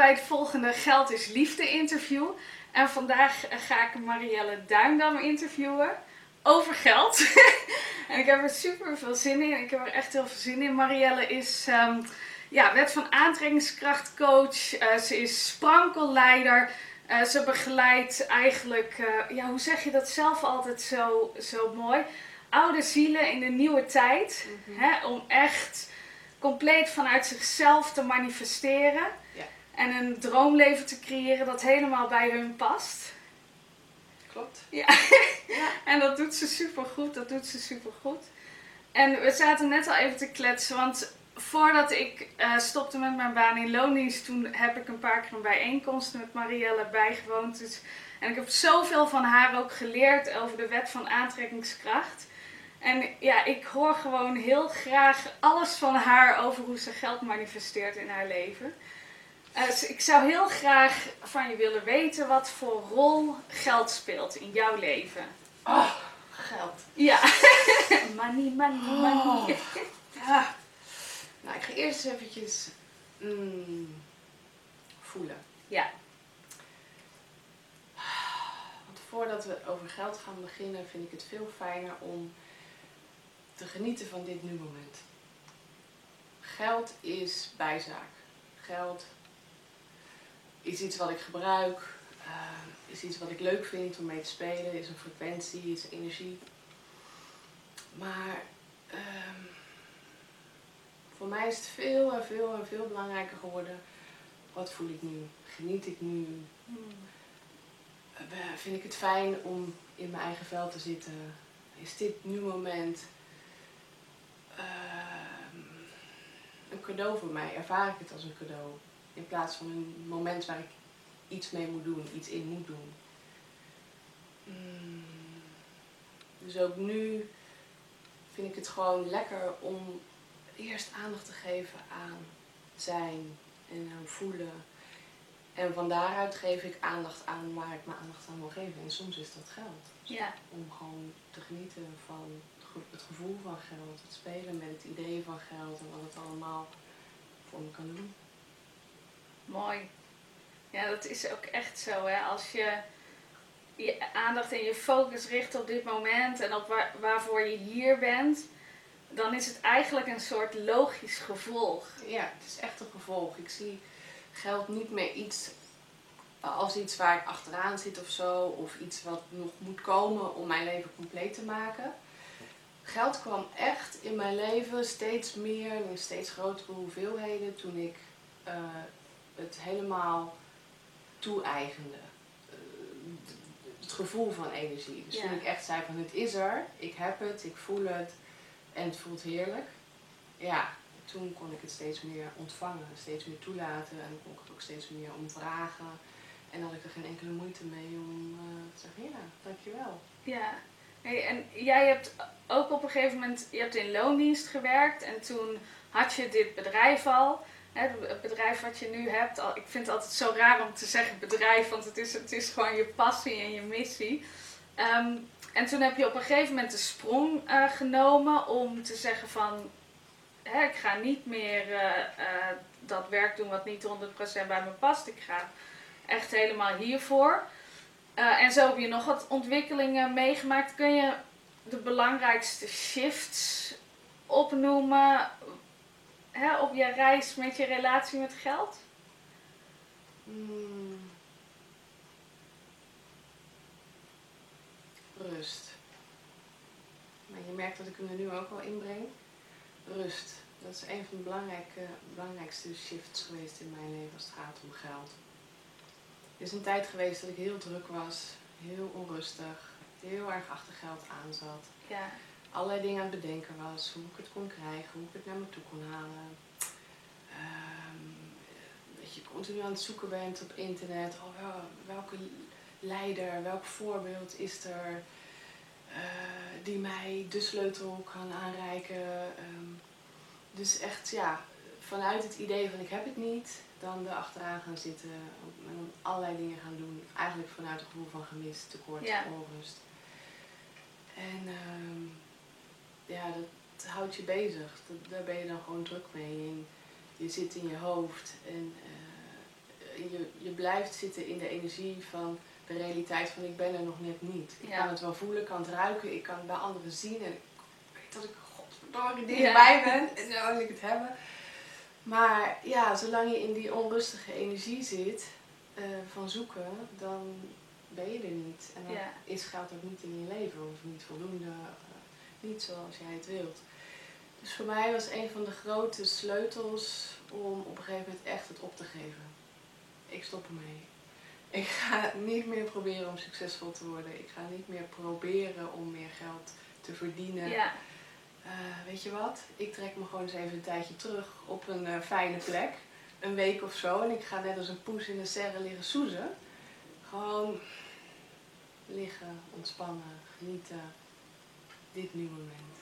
bij het volgende Geld is Liefde interview. En vandaag ga ik Marielle Duindam interviewen over geld. en ik heb er super veel zin in. Ik heb er echt heel veel zin in. Marielle is um, ja, wet van aantrekkingskrachtcoach. Uh, ze is sprankelleider. Uh, ze begeleidt eigenlijk, uh, ja, hoe zeg je dat zelf altijd zo, zo mooi? Oude zielen in een nieuwe tijd. Mm -hmm. hè, om echt compleet vanuit zichzelf te manifesteren. Ja. En een droomleven te creëren dat helemaal bij hun past. Klopt. Ja. ja. en dat doet ze super goed. Dat doet ze super goed. En we zaten net al even te kletsen, want voordat ik uh, stopte met mijn baan in loondienst, toen heb ik een paar keer een bijeenkomst met Marielle bijgewoond. Dus, en ik heb zoveel van haar ook geleerd over de wet van aantrekkingskracht. En ja, ik hoor gewoon heel graag alles van haar over hoe ze geld manifesteert in haar leven. Uh, dus ik zou heel graag van je willen weten wat voor rol geld speelt in jouw leven. Oh, geld. Ja. money, money, money. Oh. Ja. Nou, ik ga eerst eventjes mm, voelen. Ja. Want voordat we over geld gaan beginnen, vind ik het veel fijner om te genieten van dit nu moment. Geld is bijzaak. Geld is iets wat ik gebruik, uh, is iets wat ik leuk vind om mee te spelen, is een frequentie, is energie. Maar um, voor mij is het veel en veel en veel belangrijker geworden. Wat voel ik nu? Geniet ik nu? Hmm. vind ik het fijn om in mijn eigen vel te zitten? Is dit nu moment uh, een cadeau voor mij? Ervaar ik het als een cadeau? In plaats van een moment waar ik iets mee moet doen, iets in moet doen. Mm. Dus ook nu vind ik het gewoon lekker om eerst aandacht te geven aan zijn en aan voelen. En van daaruit geef ik aandacht aan waar ik mijn aandacht aan wil geven. En soms is dat geld. Ja. Om gewoon te genieten van het gevoel van geld, het spelen met het idee van geld en wat het allemaal voor me kan doen. Mooi. Ja, dat is ook echt zo. Hè? Als je je aandacht en je focus richt op dit moment en op waar, waarvoor je hier bent, dan is het eigenlijk een soort logisch gevolg. Ja, het is echt een gevolg. Ik zie geld niet meer iets als iets waar ik achteraan zit of zo, of iets wat nog moet komen om mijn leven compleet te maken. Geld kwam echt in mijn leven steeds meer in steeds grotere hoeveelheden toen ik uh, het helemaal toe-eigende. Uh, het gevoel van energie. Dus ja. toen ik echt zei van het is er, ik heb het, ik voel het, en het voelt heerlijk. Ja, toen kon ik het steeds meer ontvangen, steeds meer toelaten en kon ik het ook steeds meer om vragen. En had ik er geen enkele moeite mee om uh, te zeggen, ja, dankjewel. Ja, hey, en jij hebt ook op een gegeven moment, je hebt in loondienst gewerkt en toen had je dit bedrijf al. Het bedrijf wat je nu hebt, ik vind het altijd zo raar om te zeggen bedrijf, want het is, het is gewoon je passie en je missie. Um, en toen heb je op een gegeven moment de sprong uh, genomen om te zeggen van, hè, ik ga niet meer uh, uh, dat werk doen wat niet 100% bij me past. Ik ga echt helemaal hiervoor. en zo heb je nog wat ontwikkelingen meegemaakt. Kun je de belangrijkste shifts opnoemen hè, op je reis met je relatie met geld? Hmm. Rust. Maar je merkt dat ik hem er nu ook wel inbreng. Rust. Dat is een van de belangrijke, belangrijkste shifts geweest in mijn leven als het gaat om geld. Er is een tijd geweest dat ik heel druk was, heel onrustig, heel erg achter geld aan zat. Ja. Allerlei dingen aan het bedenken was, hoe ik het kon krijgen, hoe ik het naar me toe kon halen. Um, dat je continu aan het zoeken bent op internet, oh, wel, welke leider, welk voorbeeld is er uh, die mij de sleutel kan aanreiken. Um, dus echt ja, vanuit het idee van ik heb het niet, dan erachteraan gaan zitten en dan allerlei dingen gaan doen. Eigenlijk vanuit het gevoel van gemist, tekort, ja. onrust. En um, ja, dat houdt je bezig. Dat, daar ben je dan gewoon druk mee. En je zit in je hoofd en uh, je, je blijft zitten in de energie van de realiteit van ik ben er nog net niet. Ik Ja. kan het wel voelen, ik kan het ruiken, ik kan het bij anderen zien en ik weet dat ik godverdomme Ja. dichtbij ben en dan wil ik het hebben. Maar ja, zolang je in die onrustige energie zit eh, van zoeken, dan ben je er niet. En dan Ja. is geld ook niet in je leven of niet voldoende, eh, niet zoals jij het wilt. Dus voor mij was een van de grote sleutels om op een gegeven moment echt het op te geven. Ik stop ermee. Ik ga niet meer proberen om succesvol te worden. Ik ga niet meer proberen om meer geld te verdienen. Ja, Eh, weet je wat? Ik trek me gewoon eens even een tijdje terug op een eh, fijne plek. Een week of zo. En ik ga net als een poes in de serre liggen soezen. Gewoon liggen, ontspannen, genieten. Dit nu moment.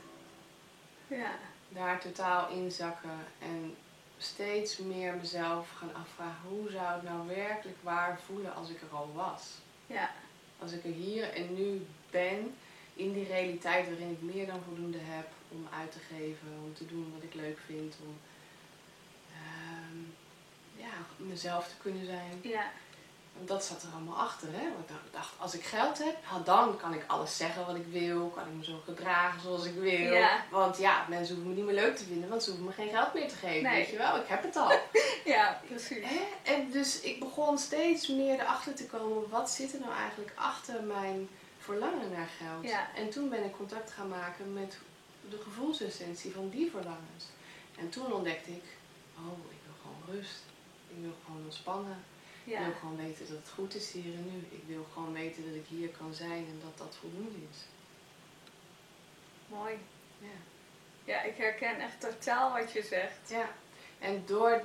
ja, Daar totaal inzakken en steeds meer mezelf gaan afvragen. Hoe zou het nou werkelijk waar voelen als ik er al was? ja, Als ik er hier en nu ben, in die realiteit waarin ik meer dan voldoende heb om uit te geven, om te doen wat ik leuk vind, om ehm, ja, mezelf te kunnen zijn. ja, Want dat zat er allemaal achter, hè? Want ik dacht, als ik geld heb, nou, dan kan ik alles zeggen wat ik wil, kan ik me zo gedragen zoals ik wil. Ja. Want ja, mensen hoeven me niet meer leuk te vinden, want ze hoeven me geen geld meer te geven, Nee. weet je wel? Ik heb het al. ja, precies. Hè? En dus ik begon steeds meer erachter te komen, wat zit er nou eigenlijk achter mijn verlangen naar geld? Ja. En toen ben ik contact gaan maken met de gevoelsessentie van die verlangens. En toen ontdekte ik, oh, ik wil gewoon rust. Ik wil gewoon ontspannen. Ik wil gewoon weten dat het goed is hier en nu. Ik wil gewoon weten dat ik hier kan zijn en dat dat voldoende is. mooi. Ja. Ja, ik herken echt totaal wat je zegt. Ja, en door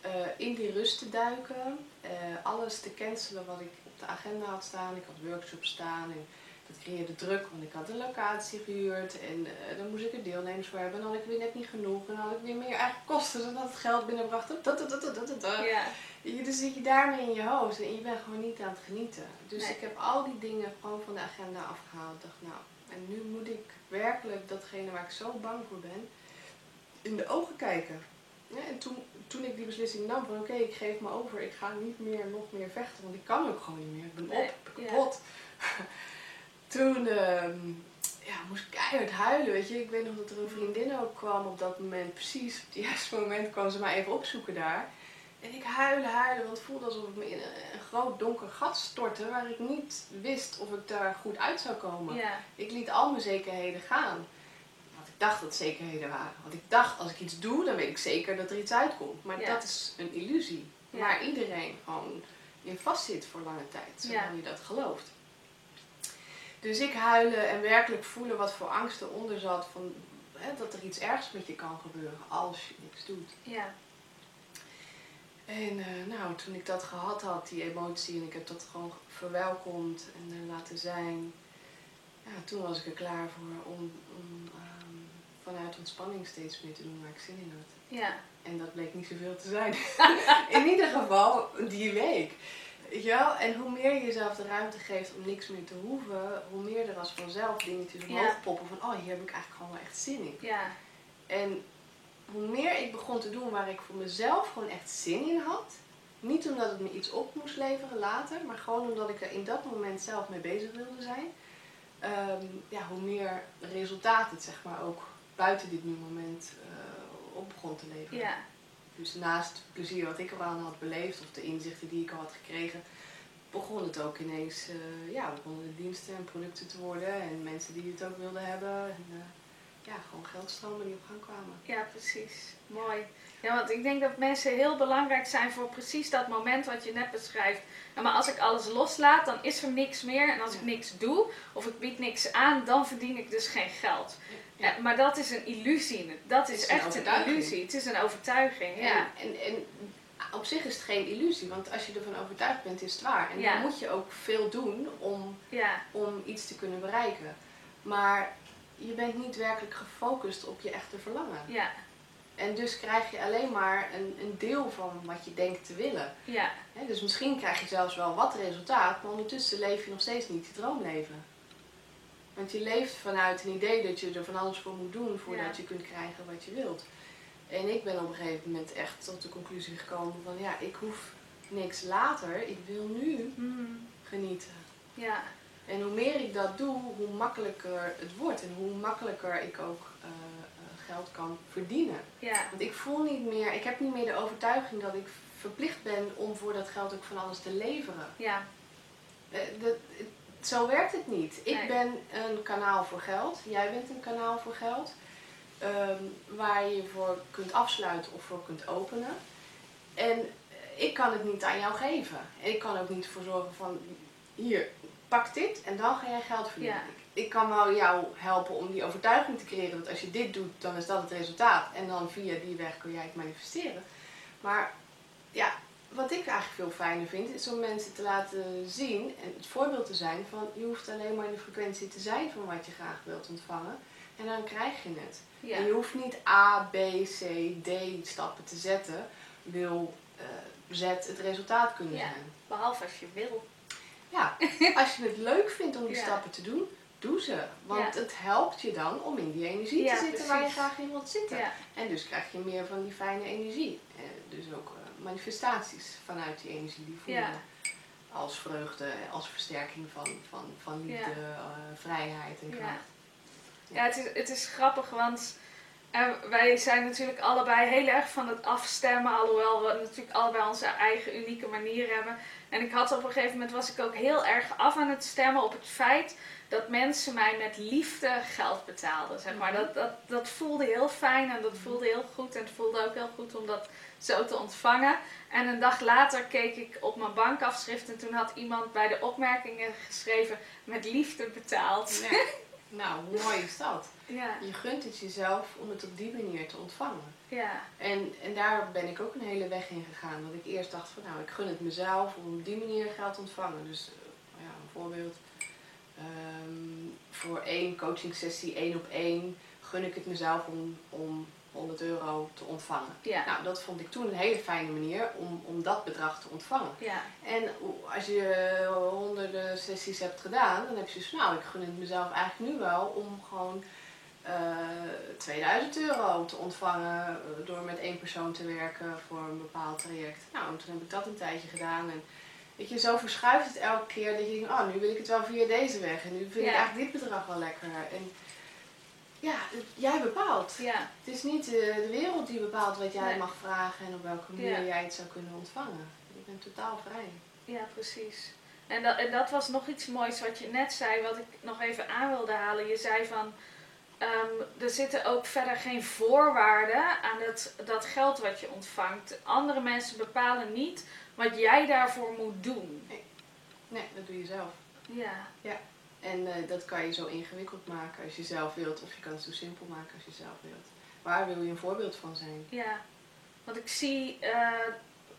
eh, in die rust te duiken, eh, alles te cancelen wat ik op de agenda had staan. Ik had workshops staan en dat creëerde druk, want ik had een locatie gehuurd en eh, dan moest ik er deelnemers voor hebben. En dan had ik weer net niet genoeg en dan had ik weer meer eigen kosten dan dat het geld binnenbracht. Dat, dat, dat. Ja, dus zit je daarmee in je hoofd en je bent gewoon niet aan het genieten. Dus Nee. ik heb al die dingen gewoon van de agenda afgehaald. Ik dacht, nou, en nu moet ik werkelijk datgene waar ik zo bang voor ben, in de ogen kijken. Ja, en toen, toen ik die beslissing nam van oké, ik geef me over, ik ga niet meer nog meer vechten, want ik kan ook gewoon niet meer. Ik ben op, ik ben ja. Toen ehm, ja, moest ik keihard huilen, weet je. Ik weet nog dat er een vriendin ook kwam op dat moment, precies op het juiste moment kwam ze mij even opzoeken daar. En ik huilen, huilen, want het voelde alsof ik me in een, groot donker gat stortte waar ik niet wist of ik daar goed uit zou komen. ja, Ik liet al mijn zekerheden gaan. Want ik dacht dat zekerheden waren. Want ik dacht, als ik iets doe, dan weet ik zeker dat er iets uitkomt. Maar Ja. dat is een illusie. Ja. Waar iedereen gewoon in vastzit voor lange tijd. Zolang je dat gelooft. Dus ik huilen en werkelijk voelen wat voor angst eronder zat. Van, hè, dat er iets ergs met je kan gebeuren als je niks doet. ja, En eh, nou, toen ik dat gehad had, die emotie, en ik heb dat gewoon verwelkomd en er laten zijn. Ja, toen was ik er klaar voor om, om ehm, vanuit ontspanning steeds meer te doen waar ik zin in had. ja, En dat bleek niet zoveel te zijn. in ieder geval die week. Weet je wel? En hoe meer je jezelf de ruimte geeft om niks meer te hoeven, hoe meer er als vanzelf dingetjes omhoog Ja. poppen van, oh, hier heb ik eigenlijk gewoon wel echt zin in. ja, En hoe meer ik begon te doen waar ik voor mezelf gewoon echt zin in had. Niet omdat het me iets op moest leveren later, maar gewoon omdat ik er in dat moment zelf mee bezig wilde zijn. ehm, ja, hoe meer resultaat het zeg maar ook buiten dit nu moment eh, op begon te leveren. ja, Dus naast het plezier wat ik eraan had beleefd of de inzichten die ik al had gekregen, begon het ook ineens, eh, ja, begonnen de diensten en producten te worden en mensen die het ook wilden hebben. En, eh, ja, gewoon geldstromen die op gang kwamen. ja, precies. Mooi. Ja, want ik denk dat mensen heel belangrijk zijn voor precies dat moment wat je net beschrijft. Maar als ik alles loslaat, dan is er niks meer. En als ik niks doe, of ik bied niks aan, dan verdien ik dus geen geld. Ja, maar dat is een illusie. Dat is, is een echt een illusie. Het is een overtuiging. Ja. En, en, en op zich is het geen illusie, want als je ervan overtuigd bent, is het waar. En Ja. dan moet je ook veel doen om, om iets te kunnen bereiken. Maar je bent niet werkelijk gefocust op je echte verlangen. Ja. En dus krijg je alleen maar een, een deel van wat je denkt te willen. Ja. Dus misschien krijg je zelfs wel wat resultaat, maar ondertussen leef je nog steeds niet je droomleven. Want je leeft vanuit een idee dat je er van alles voor moet doen voordat Ja. je kunt krijgen wat je wilt. En ik ben op een gegeven moment echt tot de conclusie gekomen van ja, ik hoef niks later. Ik wil nu Hmm. genieten. Ja, En hoe meer ik dat doe, hoe makkelijker het wordt. En hoe makkelijker ik ook eh, geld kan verdienen. ja, Want ik voel niet meer, ik heb niet meer de overtuiging dat ik verplicht ben om voor dat geld ook van alles te leveren. ja, Eh, dat, zo werkt het niet. Ik Nee. ben een kanaal voor geld. Jij bent een kanaal voor geld. ehm, waar je voor kunt afsluiten of voor kunt openen. En ik kan het niet aan jou geven. En ik kan ook niet voor zorgen van hier, pak dit en dan ga jij geld verdienen. Ja. Ik, kan wel jou helpen om die overtuiging te creëren dat als je dit doet, dan is dat het resultaat. En dan via die weg kun jij het manifesteren. Maar ja, wat ik eigenlijk veel fijner vind, is om mensen te laten zien en het voorbeeld te zijn van je hoeft alleen maar in de frequentie te zijn van wat je graag wilt ontvangen. En dan krijg je het. ja. En je hoeft niet A, B, C, D stappen te zetten. Wil eh, Z het resultaat kunnen Ja. zijn. Behalve als je wil. Ja, als je het leuk vindt om die Ja. stappen te doen, doe ze. Want Ja. het helpt je dan om in die energie Ja, te zitten waar je graag in wilt zitten. Ja, En dus krijg je meer van die fijne energie. Eh, dus ook eh, manifestaties vanuit die energie die voelen. Als vreugde, als versterking van, van, van liefde, eh, vrijheid en kracht. ja het, is, het is grappig, want wij zijn natuurlijk allebei heel erg van het afstemmen. Alhoewel we natuurlijk allebei onze eigen unieke manier hebben. En ik had op een gegeven moment was ik ook heel erg af aan het stemmen op het feit dat mensen mij met liefde geld betaalden. Zeg maar. Mhm. dat, dat, dat voelde heel fijn en dat voelde heel goed. En het voelde ook heel goed om dat zo te ontvangen. En een dag later keek ik op mijn bankafschrift en toen had iemand bij de opmerkingen geschreven met liefde betaald. Ja. nou, hoe mooi is dat? Ja, Je gunt het jezelf om het op die manier te ontvangen. ja, En, en daar ben ik ook een hele weg in gegaan. Dat ik eerst dacht van nou, ik gun het mezelf om op die manier geld te ontvangen. Dus eh, ja, een voorbeeld. Ehm, voor één coaching sessie, één op één, gun ik het mezelf om, om 100 euro te ontvangen. ja, Nou, dat vond ik toen een hele fijne manier om, om dat bedrag te ontvangen. ja, En als je honderden sessies hebt gedaan, dan heb je dus nou, ik gun het mezelf eigenlijk nu wel om gewoon eh 2000 euro te ontvangen eh, door met één persoon te werken voor een bepaald traject. Nou, en toen heb ik dat een tijdje gedaan en weet je, zo verschuift het elke keer dat je denkt, oh, nu wil ik het wel via deze weg en nu vind ik eigenlijk dit bedrag wel lekker. En ja, het- jij bepaalt. ja, Het is niet eh, de wereld die bepaalt wat jij Nee. mag vragen en op welke manier Ja. jij het zou kunnen ontvangen. Je bent totaal vrij. ja, precies. En dat, en dat was nog iets moois wat je net zei, wat ik nog even aan wilde halen. Je zei van, ehm, er zitten ook verder geen voorwaarden aan het, dat geld wat je ontvangt. Andere mensen bepalen niet wat jij daarvoor moet doen. Nee, dat doe je zelf. Ja, En eh, dat kan je zo ingewikkeld maken als je zelf wilt, of je kan het zo simpel maken als je zelf wilt. Waar wil je een voorbeeld van zijn? ja. Want ik zie eh,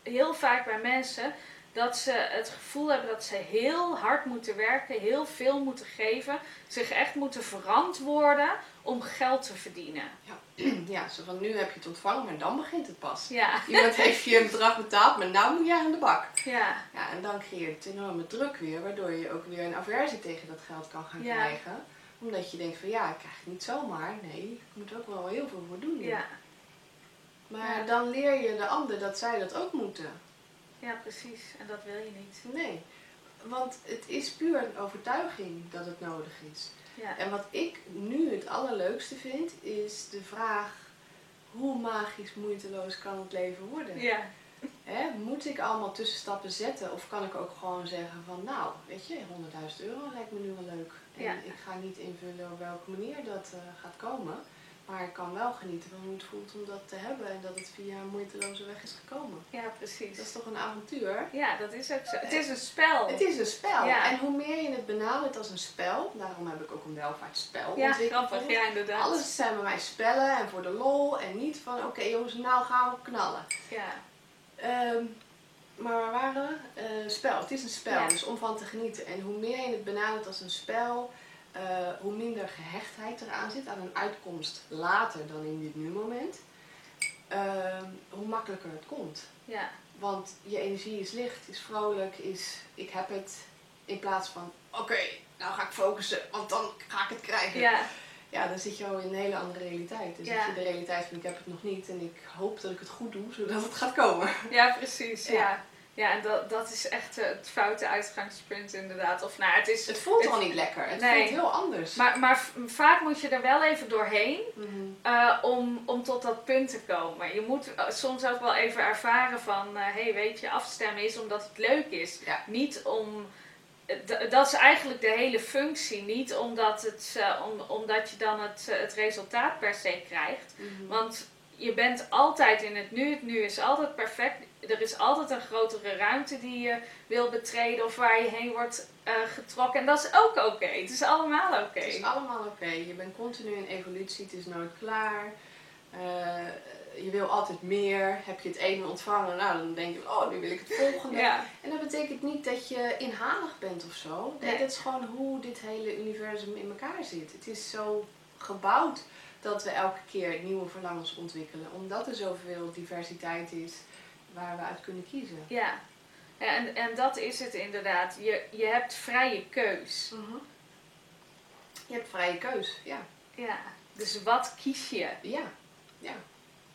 heel vaak bij mensen dat ze het gevoel hebben dat ze heel hard moeten werken, heel veel moeten geven, zich echt moeten verantwoorden om geld te verdienen. ja, zo van nu heb je het ontvangen, maar dan begint het pas. Ja, Iemand heeft je een bedrag betaald, maar nou moet jij aan de bak. ja, Ja, en dan creëert het enorme druk weer, waardoor je ook weer een aversie tegen dat geld kan gaan Ja. krijgen. Omdat je denkt van ja, ik krijg het niet zomaar. Nee, ik moet ook wel heel veel voor doen. ja, Maar Ja. dan leer je de ander dat zij dat ook moeten. ja, precies. En dat wil je niet. Nee, want het is puur een overtuiging dat het nodig is. Ja, En wat ik nu het allerleukste vind, is de vraag: hoe magisch moeiteloos kan het leven worden? ja, Hè, moet ik allemaal tussenstappen zetten of kan ik ook gewoon zeggen van nou, weet je, 100.000 euro lijkt me nu wel leuk. En Ja. ik ga niet invullen op welke manier dat eh, gaat komen. Maar ik kan wel genieten van hoe het voelt om dat te hebben en dat het via een moeiteloze weg is gekomen. ja, Dat precies. is toch een avontuur? Ja, dat is ook zo. Het is een spel. Het is een spel. Ja. En hoe meer je het benadert als een spel, daarom heb ik ook een welvaartsspel Ja, ontwikkeld. grappig. Ja, inderdaad. Alles zijn bij mij spellen en voor de lol en niet van oké jongens, nou gaan we knallen. Ja, Ehm, maar waar waren we? Eh, spel. Het is een spel, Ja. dus om van te genieten. En hoe meer je het benadert als een spel, eh, hoe minder gehechtheid eraan zit aan een uitkomst later dan in dit nu-moment, ehm, hoe makkelijker het komt. ja, Want je energie is licht, is vrolijk, is ik heb het. In plaats van oké, nou ga ik focussen, want dan ga ik het krijgen. ja, Ja, dan zit je al in een hele andere realiteit. Dus Ja. zit je de realiteit van ik heb het nog niet en ik hoop dat ik het goed doe, zodat het gaat komen. ja, precies. Ja. Ja. Ja, en dat, dat is echt eh, het foute uitgangspunt inderdaad. Of nou, het is... Het voelt al niet lekker. Het Nee. voelt heel anders. Maar, maar vaak moet je er wel even doorheen Mhm. eh, om, om tot dat punt te komen. Je moet eh, soms ook wel even ervaren van, hé, hey, weet je, afstemmen is omdat het leuk is. Ja. Niet om... Dat is eigenlijk de hele functie. Niet omdat, het, om, omdat je dan het, het resultaat per se krijgt. Mhm. Want je bent altijd in het nu. Het nu is altijd perfect. Er is altijd een grotere ruimte die je wil betreden of waar je heen wordt eh, getrokken. En dat is ook oké. Het is allemaal oké. Het is allemaal oké. Je bent continu in evolutie, het is nooit klaar. Eh, je wil altijd meer. Heb je het ene ontvangen, nou dan denk je, oh nu wil ik het volgende. Ja, En dat betekent niet dat je inhalig bent of zo. Nee, Nee. dat is gewoon hoe dit hele universum in elkaar zit. Het is zo gebouwd dat we elke keer nieuwe verlangens ontwikkelen. Omdat er zoveel diversiteit is waar we uit kunnen kiezen. ja. En, en dat is het inderdaad. Je, je hebt vrije keus. Je hebt vrije keus, ja. Ja. Dus wat kies je? Ja, ja.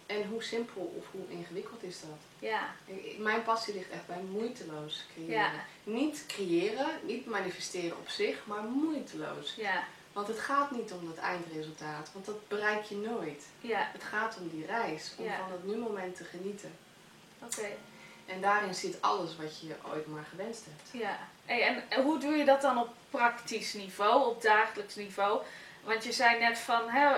En hoe simpel of hoe ingewikkeld is dat? Ja, Mijn passie ligt echt bij moeiteloos creëren. Ja. Niet creëren, niet manifesteren op zich, maar moeiteloos. ja, Want het gaat niet om het eindresultaat, want dat bereik je nooit. ja. Het gaat om die reis, om Ja. van het nu-moment te genieten. Oké. En daarin zit alles wat je ooit maar gewenst hebt. Ja. Hey, en en hoe doe je dat dan op praktisch niveau, op dagelijks niveau? Want je zei net van, hè,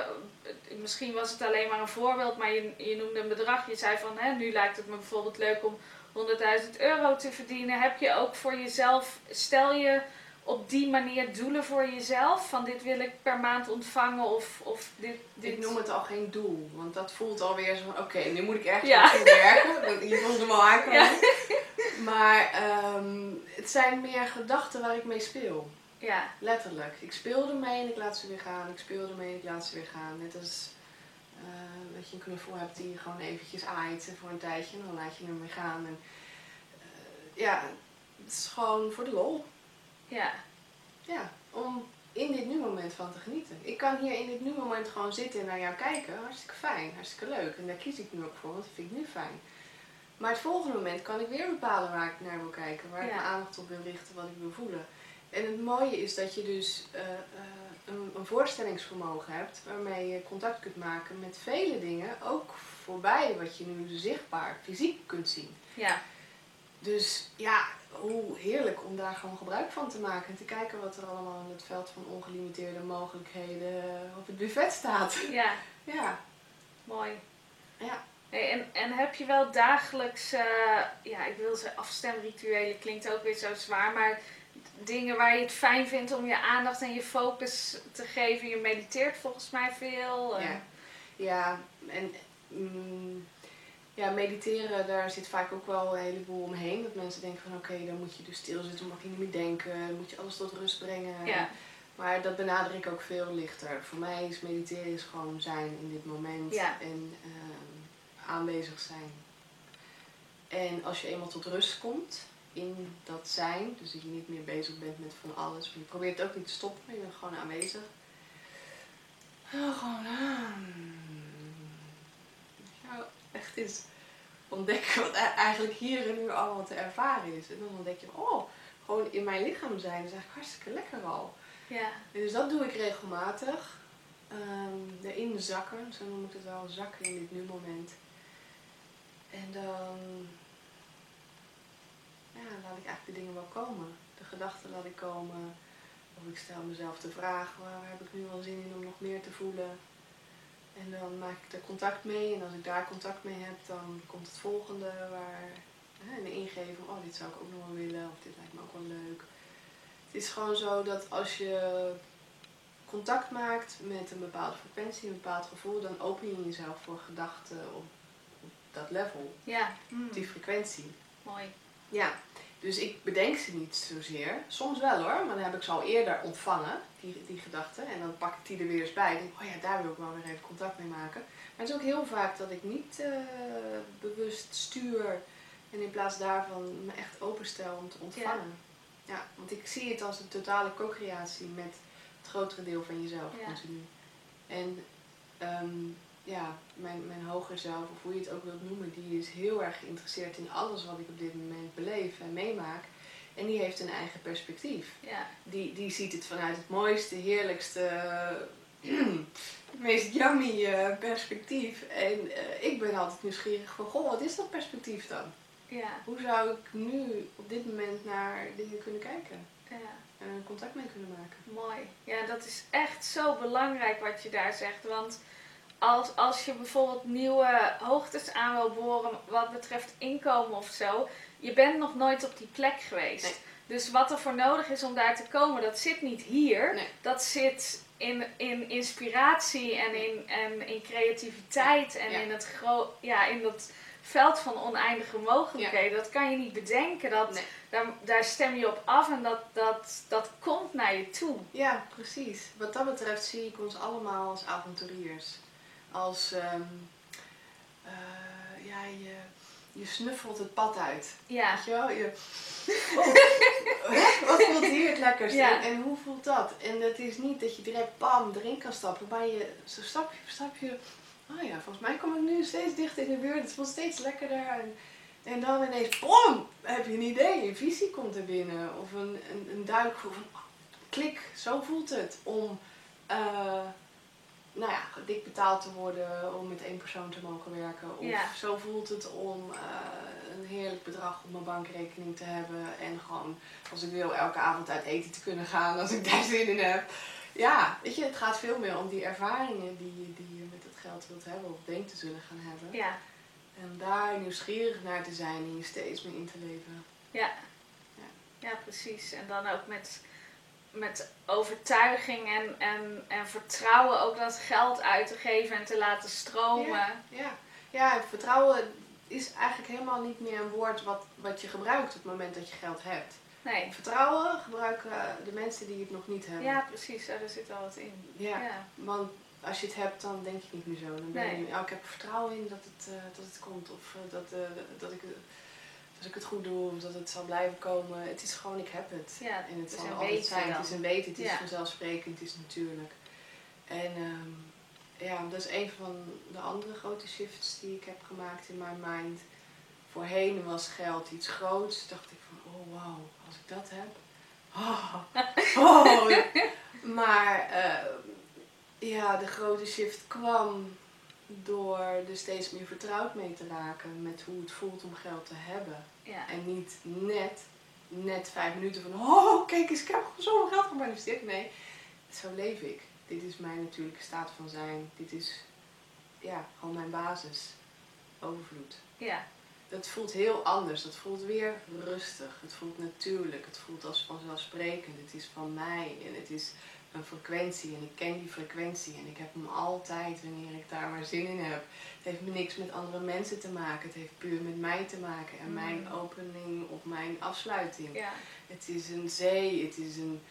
misschien was het alleen maar een voorbeeld, maar je, je noemde een bedrag. Je zei van, hè, nu lijkt het me bijvoorbeeld leuk om 100.000 euro te verdienen. Heb je ook voor jezelf, stel je op die manier doelen voor jezelf? Van dit wil ik per maand ontvangen of, of dit, dit... Ik noem het al geen doel, want dat voelt alweer zo van, oké, nu moet ik ergens Ja. naartoe werken. Je voelt hem al aankomen. Ja. Maar ehm, het zijn meer gedachten waar ik mee speel. Ja, Letterlijk. Ik speel ermee en ik laat ze weer gaan. Ik speel ermee en ik laat ze weer gaan. Net als eh, dat je een knuffel hebt die je gewoon eventjes aait voor een tijdje en dan laat je hem weer gaan. En, eh, ja, het is gewoon voor de lol. Ja, Ja, om in dit nu moment van te genieten. Ik kan hier in dit nu moment gewoon zitten en naar jou kijken. Hartstikke fijn, hartstikke leuk. En daar kies ik nu ook voor, want dat vind ik nu fijn. Maar het volgende moment kan ik weer bepalen waar ik naar wil kijken. Waar ik mijn aandacht op wil richten, wat ik wil voelen. En het mooie is dat je dus eh, eh, een, een voorstellingsvermogen hebt. Waarmee je contact kunt maken met vele dingen. Ook voorbij wat je nu zichtbaar, fysiek kunt zien. ja, Dus ja, hoe heerlijk om daar gewoon gebruik van te maken. En te kijken wat er allemaal in het veld van ongelimiteerde mogelijkheden op het buffet staat. ja, Ja, mooi. ja. Hey, en, en heb je wel dagelijks, eh, ja, ik wil zeggen afstemrituelen, klinkt ook weer zo zwaar, maar dingen waar je het fijn vindt om je aandacht en je focus te geven. Je mediteert volgens mij veel. eh. Ja. Ja, en mm, ja, mediteren, daar zit vaak ook wel een heleboel omheen. Dat mensen denken van oké, dan moet je dus stilzitten, mag je niet meer denken, dan moet je alles tot rust brengen. ja, Maar dat benader ik ook veel lichter. Voor mij is mediteren is gewoon zijn in dit moment Ja. en ehm, aanwezig zijn. En als je eenmaal tot rust komt in dat zijn, dus dat je niet meer bezig bent met van alles, maar je probeert het ook niet te stoppen, maar je bent gewoon aanwezig. Gewoon aan. Ja, echt eens ontdekken wat e- eigenlijk hier en nu allemaal te ervaren is. En dan ontdek je, oh, gewoon in mijn lichaam zijn is eigenlijk hartstikke lekker al. ja, En dus dat doe ik regelmatig. Ehm, erin zakken, zo noem ik het wel, zakken in dit nu moment. En dan ja, laat ik eigenlijk de dingen wel komen. De gedachten laat ik komen. Of ik stel mezelf de vraag, waar heb ik nu wel zin in om nog meer te voelen? En dan maak ik er contact mee. En als ik daar contact mee heb, dan komt het volgende waar hè, een ingeving, oh dit zou ik ook nog wel willen, of dit lijkt me ook wel leuk. Het is gewoon zo dat als je contact maakt met een bepaalde frequentie, een bepaald gevoel, dan open je jezelf voor gedachten op, op dat level, ja. Op die frequentie. mooi. Ja, dus ik bedenk ze niet zozeer. Soms wel hoor, maar dan heb ik ze al eerder ontvangen, die, die gedachten. En dan pak ik die er weer eens bij. Denk, oh ja, daar wil ik wel weer even contact mee maken. Maar het is ook heel vaak dat ik niet eh, bewust stuur. En in plaats daarvan me echt openstel om te ontvangen. Ja. want ik zie het als een totale co-creatie met het grotere deel van jezelf Ja. continu. En ehm, ja, mijn, mijn hoger zelf, of hoe je het ook wilt noemen, die is heel erg geïnteresseerd in alles wat ik op dit moment beleef en meemaak. En die heeft een eigen perspectief. Ja. Die, die ziet het vanuit het mooiste, heerlijkste, meest yummy eh, perspectief. En eh, ik ben altijd nieuwsgierig van, goh, wat is dat perspectief dan? Ja. Hoe zou ik nu op dit moment naar dingen kunnen kijken? ja. En contact mee kunnen maken? Mooi. Ja, dat is echt zo belangrijk wat je daar zegt. Want als, als je bijvoorbeeld nieuwe hoogtes aan wil boren wat betreft inkomen of zo, je bent nog nooit op die plek geweest. Nee. Dus wat er voor nodig is om daar te komen, dat zit niet hier. Nee. Dat zit in, in inspiratie en in, en in creativiteit en Ja. in, het gro ja, in dat veld van oneindige mogelijkheden. Dat kan je niet bedenken. Dat, Nee. daar, daar stem je op af en dat, dat, dat komt naar je toe. Ja, precies. Wat dat betreft zie ik ons allemaal als avonturiers. Als, ja, je, je snuffelt het pad uit. Ja, Weet je wel? Je, oh, wat voelt hier het lekkerst? Ja. En, en hoe voelt dat? En het is niet dat je direct bam erin kan stappen, maar je zo stapje voor stapje. Oh ja, volgens mij kom ik nu steeds dichter in de buurt. Het voelt steeds lekkerder. En, en dan ineens, bom, heb je een idee. Een visie komt er binnen. Of een, een, een van, oh, klik, zo voelt het. Om, eh, nou ja, dik betaald te worden om met één persoon te mogen werken. Of Ja. zo voelt het om eh, een heerlijk bedrag op mijn bankrekening te hebben. En gewoon, als ik wil, elke avond uit eten te kunnen gaan als ik daar zin in heb. Ja, weet je, het gaat veel meer om die ervaringen die, je- die je met het geld wilt hebben of denkt te zullen gaan hebben. ja, En daar nieuwsgierig naar te zijn en je steeds meer in te leven. ja. Ja, precies. En dan ook met, met overtuiging en, en, en vertrouwen ook dat geld uit te geven en te laten stromen. Ja, ja en vertrouwen is eigenlijk helemaal niet meer een woord wat, wat je gebruikt op het moment dat je geld hebt. Nee. Vertrouwen gebruiken de mensen die het nog niet hebben. Ja, precies. Daar zit al wat in. Ja, Ja. want als je het hebt, dan denk je niet meer zo. Dan ben je, Nee. oh, ik heb er vertrouwen in dat het, eh, dat het komt. Of eh, dat, eh, dat, ik, dat ik het goed doe. Of dat het zal blijven komen. Het is gewoon, ik heb het. Ja, en het is zal altijd weten zijn. dan. Het is een weten. Het is Ja. vanzelfsprekend. Het is natuurlijk. En ehm, ja, dat is een van de andere grote shifts die ik heb gemaakt in mijn mind. Voorheen was geld iets groots. dacht ik van, oh wauw, als ik dat heb. Oh, oh. Maar eh, ja, de grote shift kwam door er steeds meer vertrouwd mee te raken met hoe het voelt om geld te hebben. Ja. En niet net, net vijf minuten van, oh kijk eens, ik heb zoveel geld gemanifesteerd. Nee, zo leef ik. Dit is mijn natuurlijke staat van zijn. Dit is ja, gewoon mijn basis. Overvloed. ja. Dat voelt heel anders. Dat voelt weer rustig. Het voelt natuurlijk. Het voelt als vanzelfsprekend. Het is van mij en het is een frequentie en ik ken die frequentie en ik heb hem altijd wanneer ik daar maar zin in heb. Het heeft niks met andere mensen te maken. Het heeft puur met mij te maken en mijn Mm. opening of mijn afsluiting. ja. Het is een zee, het is een.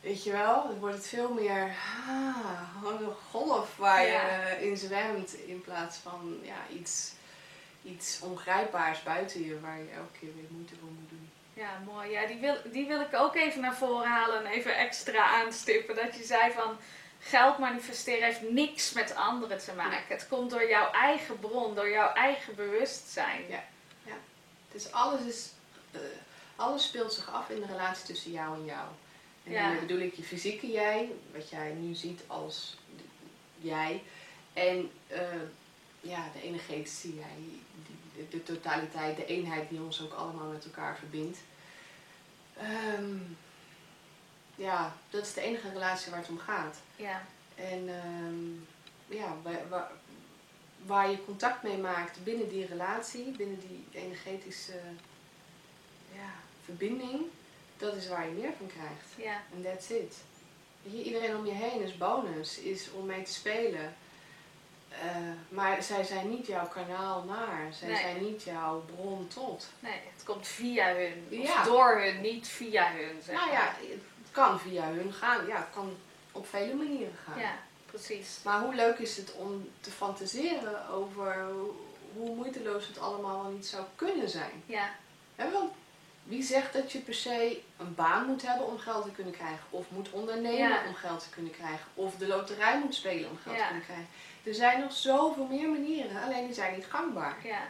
Weet je wel, dan wordt het veel meer ah, gewoon een golf waar je eh, in zwemt in plaats van ja, iets, iets ongrijpbaars buiten je waar je elke keer weer moeite voor moet doen. Ja, mooi. Ja, die wil, die wil ik ook even naar voren halen en even extra aanstippen. Dat je zei van geld manifesteren heeft niks met anderen te maken. Het komt door jouw eigen bron, door jouw eigen bewustzijn. Ja. Dus alles, is, eh, alles speelt zich af in de relatie tussen jou en jou. En Ja. bedoel ik je fysieke jij, wat jij nu ziet als jij. En eh, ja, de energetische jij, die, de, de totaliteit, de eenheid die ons ook allemaal met elkaar verbindt. Ehm, ja, dat is de enige relatie waar het om gaat. Ja, En ehm, ja, waar, waar, je contact mee maakt binnen die relatie, binnen die energetische ja, verbinding, dat is waar je meer van krijgt. ja, En that's it. Iedereen om je heen is bonus, is om mee te spelen. Eh, maar zij zijn niet jouw kanaal naar, zij Nee. zijn niet jouw bron tot. nee, het komt via hun. Of Ja. door hun, niet via hun. Zeg Nou maar. ja, het kan via hun gaan. Ja, het kan op vele manieren gaan. ja, precies. Maar hoe leuk is het om te fantaseren over hoe- moeiteloos het allemaal wel niet zou kunnen zijn? Ja, want Wie zegt dat je per se een baan moet hebben om geld te kunnen krijgen? Of moet ondernemen Ja. om geld te kunnen krijgen? Of de loterij moet spelen om geld Ja. te kunnen krijgen? Er zijn nog zoveel meer manieren, alleen die zijn niet gangbaar. Ja,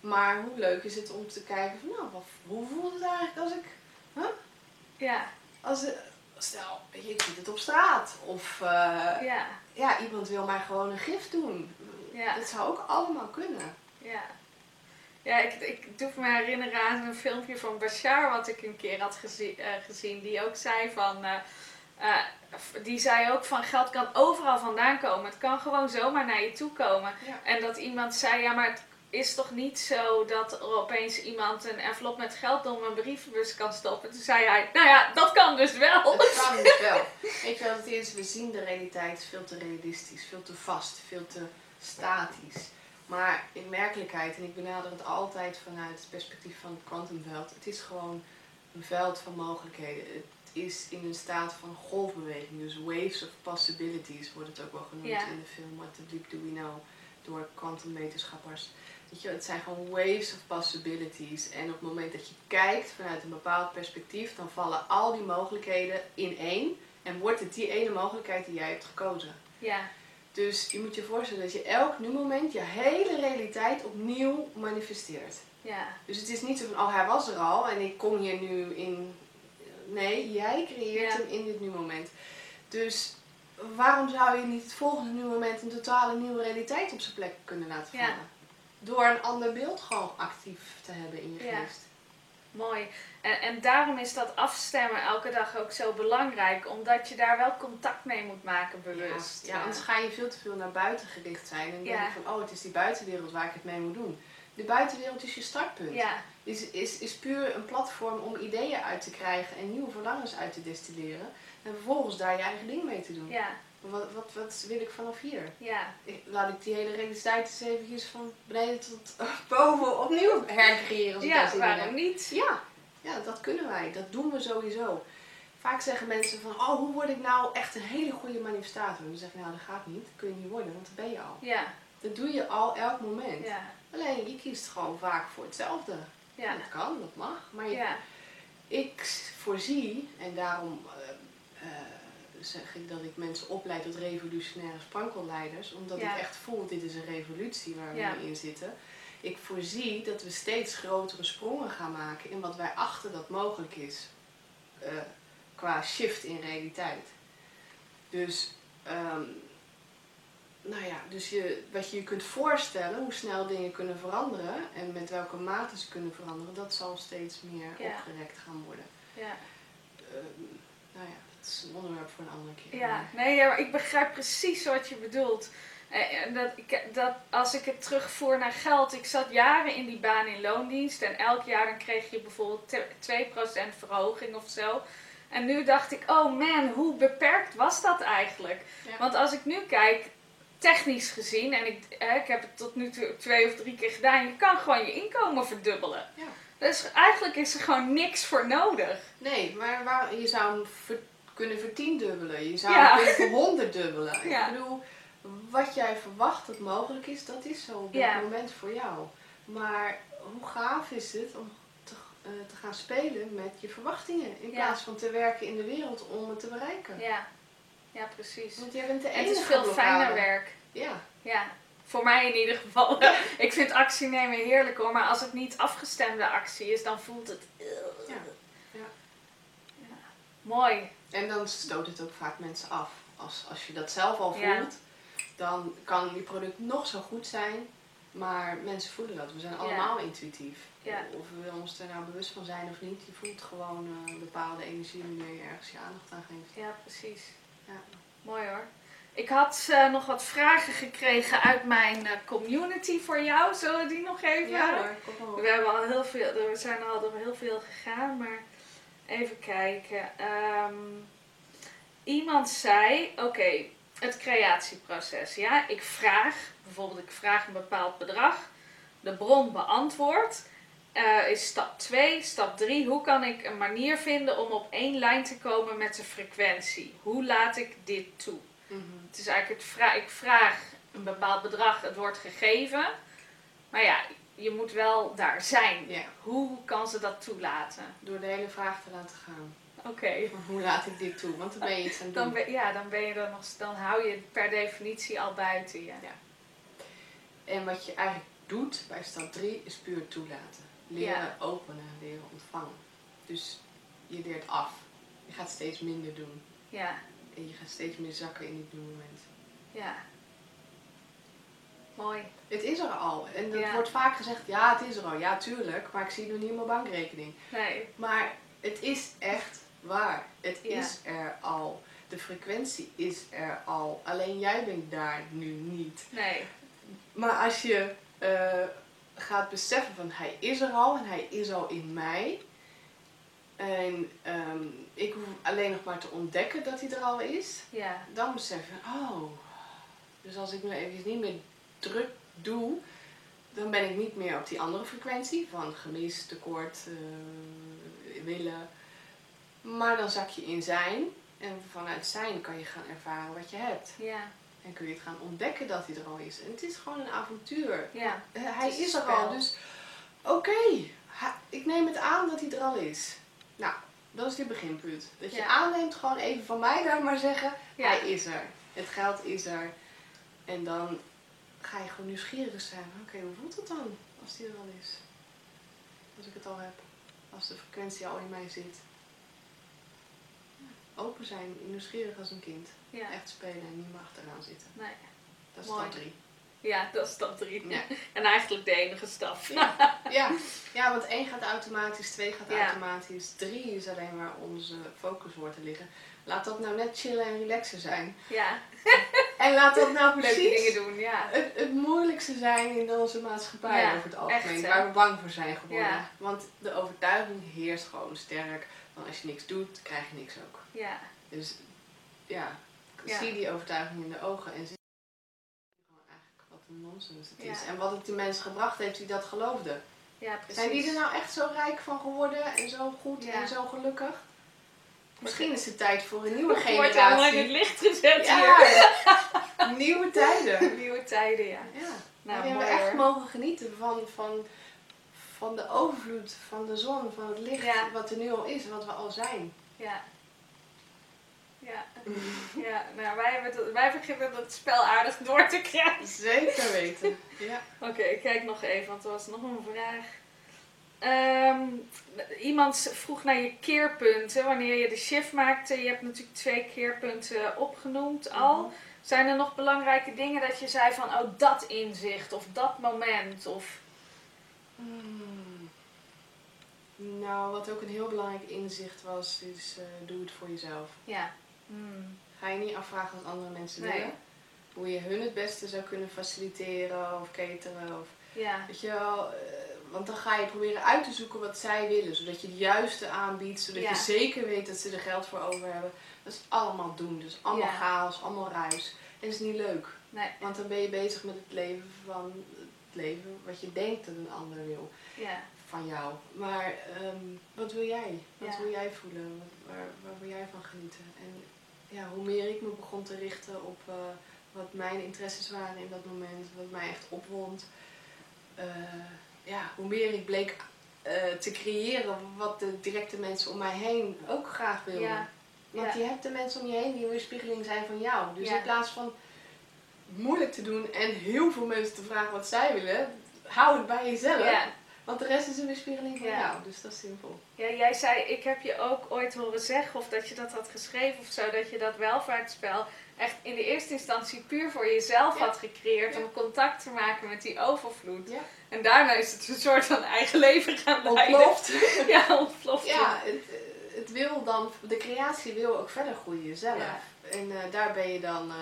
Maar hoe leuk is het om te kijken van, nou, wat, hoe voelt het eigenlijk als ik, ja, als, eh, stel, weet je, ik zie het op straat. Of, eh, ja, ja, iemand wil mij gewoon een gift doen. Ja. Dat zou ook allemaal kunnen. ja. Ja, ik, ik doe me herinneren aan een filmpje van Bashar wat ik een keer had gezien, eh, gezien die ook zei van... eh, eh, die zei ook van geld kan overal vandaan komen. Het kan gewoon zomaar naar je toe komen. Ja. En dat iemand zei, ja maar het is toch niet zo dat er opeens iemand een envelop met geld door mijn brievenbus kan stoppen. Toen zei hij, nou ja, dat kan dus wel. Het kan dus wel. Je wat het is? We zien de realiteit veel te realistisch, veel te vast, veel te statisch. Maar in werkelijkheid, en ik benader het altijd vanuit het perspectief van het kwantumveld, het is gewoon een veld van mogelijkheden. Het is in een staat van golfbeweging, dus waves of possibilities wordt het ook wel genoemd Ja. in de film What the Bleep Do We Know door kwantumwetenschappers. Weet je, het zijn gewoon waves of possibilities. En op het moment dat je kijkt vanuit een bepaald perspectief, dan vallen al die mogelijkheden in één. En wordt het die ene mogelijkheid die jij hebt gekozen. Ja, Dus je moet je voorstellen dat je elk nu moment je hele realiteit opnieuw manifesteert. ja, Dus het is niet zo van, oh hij was er al en ik kom hier nu in. Nee, jij creëert Ja. hem in dit nu moment. Dus waarom zou je niet het volgende nu moment een totale nieuwe realiteit op zijn plek kunnen laten Ja. vallen? Door een ander beeld gewoon actief te hebben in je Ja. geest. Mooi. En, en daarom is dat afstemmen elke dag ook zo belangrijk. Omdat je daar wel contact mee moet maken, bewust. Ja, anders ga je veel te veel naar buiten gericht zijn. En denk Ja. je van, oh het is die buitenwereld waar ik het mee moet doen. De buitenwereld is je startpunt. ja, is, is, is puur een platform om ideeën uit te krijgen en nieuwe verlangens uit te destilleren. En vervolgens daar je eigen ding mee te doen. ja, Wat, wat, wat wil ik vanaf hier? ja, Ik- laat ik die hele realiteit eens eventjes van beneden tot boven opnieuw hercreëren. Ja, waarom niet? Ja, ja, dat kunnen wij. Dat doen we sowieso. Vaak zeggen mensen van, oh, hoe word ik nou echt een hele goede manifestator? En dan zeg ik, nou, dat gaat niet. Dat kun je niet worden, want dat ben je al. Ja, Dat doe je al elk moment. ja, Alleen, je kiest gewoon vaak voor hetzelfde. ja, Dat kan, dat mag. Maar je ja, ik voorzie, en daarom eh, eh, zeg ik dat ik mensen opleid tot revolutionaire sprankelleiders, omdat Ja. ik echt voel, dit is een revolutie waar we Ja. in zitten. Ik voorzie dat we steeds grotere sprongen gaan maken in wat wij achten dat mogelijk is, eh, qua shift in realiteit. Dus, ehm, nou ja, dus je, wat je je kunt voorstellen, hoe snel dingen kunnen veranderen en met welke mate ze kunnen veranderen, dat zal steeds meer Ja. opgerekt gaan worden. ja. Ehm, nou ja, is een onderwerp voor een andere keer. Ja, nee, ja, maar ik begrijp precies wat je bedoelt. Eh, en Dat, ik, dat als ik het terugvoer naar geld, ik zat jaren in die baan in loondienst en elk jaar dan kreeg je bijvoorbeeld te- 2% verhoging of zo. En nu dacht ik, oh man, hoe beperkt was dat eigenlijk? Ja. Want als ik nu kijk, technisch gezien, en ik, eh, ik heb het tot nu toe twee of drie keer gedaan, je kan gewoon je inkomen verdubbelen. Ja. Dus eigenlijk is er gewoon niks voor nodig. Nee, maar waar, je zou hem kunnen vertiendubbelen. Je zou Ja. kunnen verhonderddubbelen. Ja. Ik bedoel, wat jij verwacht dat mogelijk is, dat is zo op dit Ja. moment voor jou. Maar hoe gaaf is het om te, eh, te gaan spelen met je verwachtingen, in plaats van te werken in de wereld om het te bereiken. Ja, ja precies. Want jij bent de En enige het is veel blokkade. fijner werk. Ja, Ja, voor mij in ieder geval. ik vind actie nemen heerlijk hoor, maar als het niet afgestemde actie is, dan voelt het. Ja. Mooi. En dan stoot het ook vaak mensen af. Als, als je dat zelf al voelt, Ja. dan kan je product nog zo goed zijn, maar mensen voelen dat. We zijn allemaal intuïtief. Ja. Of we ons er nou bewust van zijn of niet, je voelt gewoon eh, een bepaalde energie wanneer je ergens je aandacht aan geeft. Ja, precies. Ja. Mooi hoor. Ik had eh, nog wat vragen gekregen uit mijn eh, community voor jou. Zullen we die nog even? Ja hoor, kom op. We hebben al heel veel, we zijn al door heel veel gegaan, maar even kijken. Ehm, iemand zei, oké, het creatieproces. Ja, ik vraag, bijvoorbeeld ik vraag een bepaald bedrag, de bron beantwoordt. eh, is stap 2. Stap 3. Hoe kan ik een manier vinden om op één lijn te komen met de frequentie? Hoe laat ik dit toe? Mhm. Het is eigenlijk het vra ik vraag een bepaald bedrag, het wordt gegeven. Maar ja, je moet wel daar zijn. Ja. Hoe kan ze dat toelaten? Door de hele vraag te laten gaan. Oké. Hoe laat ik dit toe? Want dan ben je iets aan het Dan doen. ben, ja, dan ben je er nog, dan hou je het per definitie al buiten je. Ja. En wat je eigenlijk doet bij stap 3 is puur toelaten. Leren Ja. openen, leren ontvangen. Dus je leert af. Je gaat steeds minder doen. Ja, En je gaat steeds meer zakken in dit moment. ja. Mooi. Het is er al. En dat Ja. wordt vaak gezegd, ja het is er al. Ja tuurlijk, maar ik zie het nog niet in mijn bankrekening. Nee. Maar het is echt waar. Het Ja. is er al. De frequentie is er al. Alleen jij bent daar nu niet. Nee. Maar als je eh, gaat beseffen van hij is er al en hij is al in mij. En ehm, ik hoef alleen nog maar te ontdekken dat hij er al is. Ja. Dan besef je, oh. Dus als ik me even niet meer druk doe, dan ben ik niet meer op die andere frequentie van gemis, tekort, eh, willen. Maar dan zak je in zijn. En vanuit zijn kan je gaan ervaren wat je hebt. Ja. En kun je het gaan ontdekken dat hij er al is. En het is gewoon een avontuur. Ja. Eh, Hij is er al, dus oké. Ik neem het aan dat hij er al is. Nou, dat is dit beginpunt. Dat je Ja. aanneemt, gewoon even van mij daar maar zeggen, Ja. hij is er. Het geld is er. En dan ga je gewoon nieuwsgierig zijn. Oké, hoe voelt het dan als die er al is? Als ik het al heb. Als de frequentie al in mij zit. Ja, Open zijn, nieuwsgierig als een kind. Ja. Echt spelen en niet meer achteraan zitten. Nee. Dat is Mooi. stap drie. Ja, dat is stap drie. Ja. En eigenlijk de enige stap. Ja. ja. ja, want één gaat automatisch, twee gaat Ja. automatisch, drie is alleen waar onze focus wordt te liggen. Laat dat nou net chillen en relaxen zijn. Ja. En laat dat nou Leuke precies dingen doen, ja. het, het moeilijkste zijn in onze maatschappij Ja, over het algemeen. echt, waar we bang voor zijn geworden. Ja. Want de overtuiging heerst gewoon sterk van als je niks doet, krijg je niks ook. Ja. Dus ja, zie die overtuiging in de ogen en zie gewoon eigenlijk wat een nonsens het is. En wat het die mensen gebracht heeft die dat geloofden. Ja, precies. Zijn die er nou echt zo rijk van geworden en zo goed en zo gelukkig? Misschien is het tijd voor een nieuwe Wordt helemaal in het generatie. licht gezet Ja, nieuwe tijden. hier. Nieuwe tijden, ja. Ja, Nou, waarin we echt mogen genieten van, van, van de overvloed, van de zon, van het licht Ja. wat er nu al is wat we al zijn. Ja. Ja. Ja, nou wij, hebben het, wij beginnen het spel aardig door te krijgen. Zeker weten. Ja. Oké, ik kijk nog even, want er was nog een vraag. Ehm, iemand vroeg naar je keerpunten, wanneer je de shift maakte. Je hebt natuurlijk twee keerpunten opgenoemd al. Mhm. Zijn er nog belangrijke dingen dat je zei van, oh dat inzicht of dat moment? Of... Hmm. Nou, wat ook een heel belangrijk inzicht was, is eh, doe het voor jezelf. Ja. Hmm. Ga je niet afvragen wat andere mensen Nee. willen. Hoe je hun het beste zou kunnen faciliteren of cateren. Of, Ja. weet je wel, eh, want dan ga je proberen uit te zoeken wat zij willen. Zodat je het juiste aanbiedt. Zodat Ja. je zeker weet dat ze er geld voor over hebben. Dat is allemaal doen. Dus allemaal Ja. chaos, allemaal ruis. En dat is niet leuk. Nee. Want dan ben je bezig met het leven van het leven wat je denkt dat een ander wil Ja. van jou. Maar ehm, wat wil jij? Wat wil jij voelen? Waar, waar wil jij van genieten? En ja, hoe meer ik me begon te richten op eh, wat mijn interesses waren in dat moment, wat mij echt opwond, eh, ja, hoe meer ik bleek eh, te creëren wat de directe mensen om mij heen ook graag wilden. Ja. Want je hebt de mensen om je heen die een weerspiegeling zijn van jou. Dus in plaats van moeilijk te doen en heel veel mensen te vragen wat zij willen, hou het bij jezelf. Want de rest is een weerspiegeling van Ja. jou. Dus dat is simpel. Ja, jij zei, ik heb je ook ooit horen zeggen, of dat je dat had geschreven of zo, dat je dat welvaartsspel echt in de eerste instantie puur voor jezelf Ja. had gecreëerd Ja. om contact te maken met die overvloed. Ja. En daarna is het een soort van eigen leven gaan leiden. Ontploft. Ja, ontploft. ja, het, het wil dan, de creatie wil ook verder groeien zelf. En eh, daar ben je dan eh,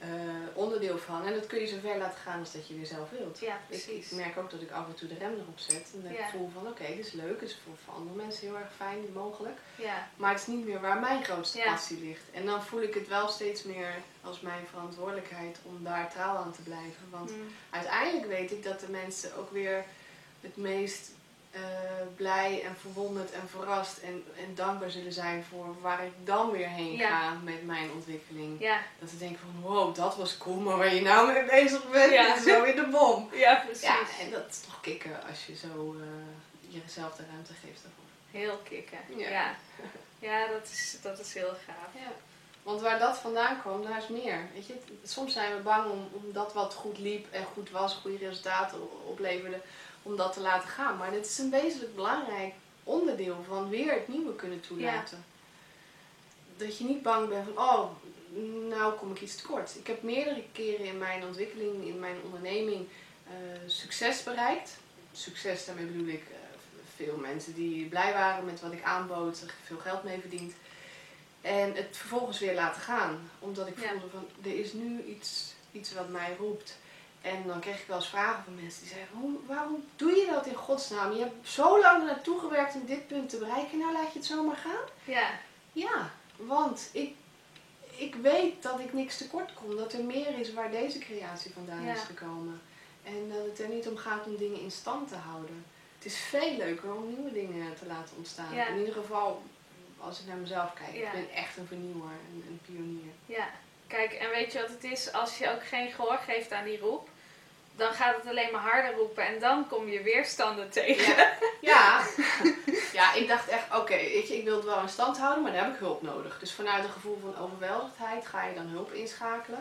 eh, onderdeel van. En dat kun je zo ver laten gaan als dat je weer zelf wilt. Ja, Ik, precies. ik merk ook dat ik af en toe de rem erop zet. En dat Ja. ik voel van oké, dit is leuk. Dit is voor, voor andere mensen heel erg fijn, mogelijk. Ja, Maar het is niet meer waar mijn grootste Ja. passie ligt. En dan voel ik het wel steeds meer als mijn verantwoordelijkheid om daar trouw aan te blijven. Want Mm. uiteindelijk weet ik dat de mensen ook weer het meest eh, blij en verwonderd en verrast en, en dankbaar zullen zijn voor waar ik dan weer heen Ja. ga met mijn ontwikkeling. Ja, Dat ze denken van wow, dat was cool, maar waar je nou mee bezig bent, Ja. is zo weer de bom. ja precies. Ja, en dat is toch kicken als je zo eh, jezelf de ruimte geeft daarvoor. Heel kicken. Ja. Ja, dat, is, dat is heel gaaf. Ja. Want waar dat vandaan kwam, daar is meer. Weet je, soms zijn we bang om, om dat wat goed liep en goed was, goede resultaten opleverde, om dat te laten gaan. Maar dit is een wezenlijk belangrijk onderdeel van weer het nieuwe kunnen toelaten. Dat je niet bang bent van, oh, nou kom ik iets tekort. Ik heb meerdere keren in mijn ontwikkeling, in mijn onderneming, eh, succes bereikt. Succes, daarmee bedoel ik eh, veel mensen die blij waren met wat ik aanbood, er veel geld mee verdiend. En het vervolgens weer laten gaan. Omdat ik Ja. voelde van, er is nu iets, iets wat mij roept. En dan kreeg ik wel eens vragen van mensen die zeiden, Hoe, waarom doe je dat in godsnaam? Je hebt zo lang er naartoe gewerkt om dit punt te bereiken, nou laat je het zomaar gaan? Ja, Ja, want ik, ik weet dat ik niks tekort kom. Dat er meer is waar deze creatie vandaan Ja. is gekomen. En dat het er niet om gaat om dingen in stand te houden. Het is veel leuker om nieuwe dingen te laten ontstaan. Ja. In ieder geval, als ik naar mezelf kijk, Ja. ik ben echt een vernieuwer, een, een pionier. ja. Kijk, en weet je wat het is? Als je ook geen gehoor geeft aan die roep, dan gaat het alleen maar harder roepen en dan kom je weerstanden tegen. Ja, ja. ja ik dacht echt, oké, ik wil het wel in stand houden, maar dan heb ik hulp nodig. Dus vanuit een gevoel van overweldigdheid ga je dan hulp inschakelen.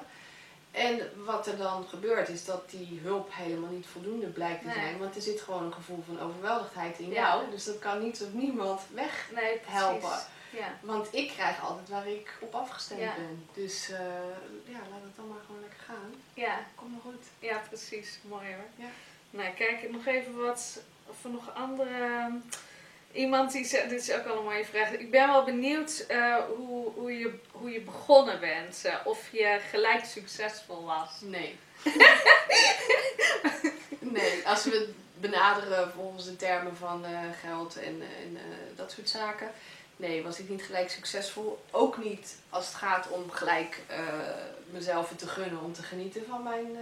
En wat er dan gebeurt is dat die hulp helemaal niet voldoende blijkt te Nee. zijn. Want er zit gewoon een gevoel van overweldigdheid in Ja. jou. Dus dat kan niet of niemand weg. Nee. Ja, Want ik krijg altijd waar ik op afgestemd Ja. ben. Dus eh, ja, laat het dan maar gewoon lekker gaan. ja, Kom maar goed. ja, precies. Mooi hoor. Ja. Nou, kijk, nog even wat, of er nog andere... Iemand die zegt, dit is ook wel een mooie vraag. Ik ben wel benieuwd eh, hoe, hoe, je, hoe je begonnen bent. eh, of je gelijk succesvol was. Nee. nee, als we het benaderen volgens de termen van geld en, en dat soort zaken. Nee, was ik niet gelijk succesvol. Ook niet als het gaat om gelijk eh, mezelf te gunnen om te genieten van mijn eh,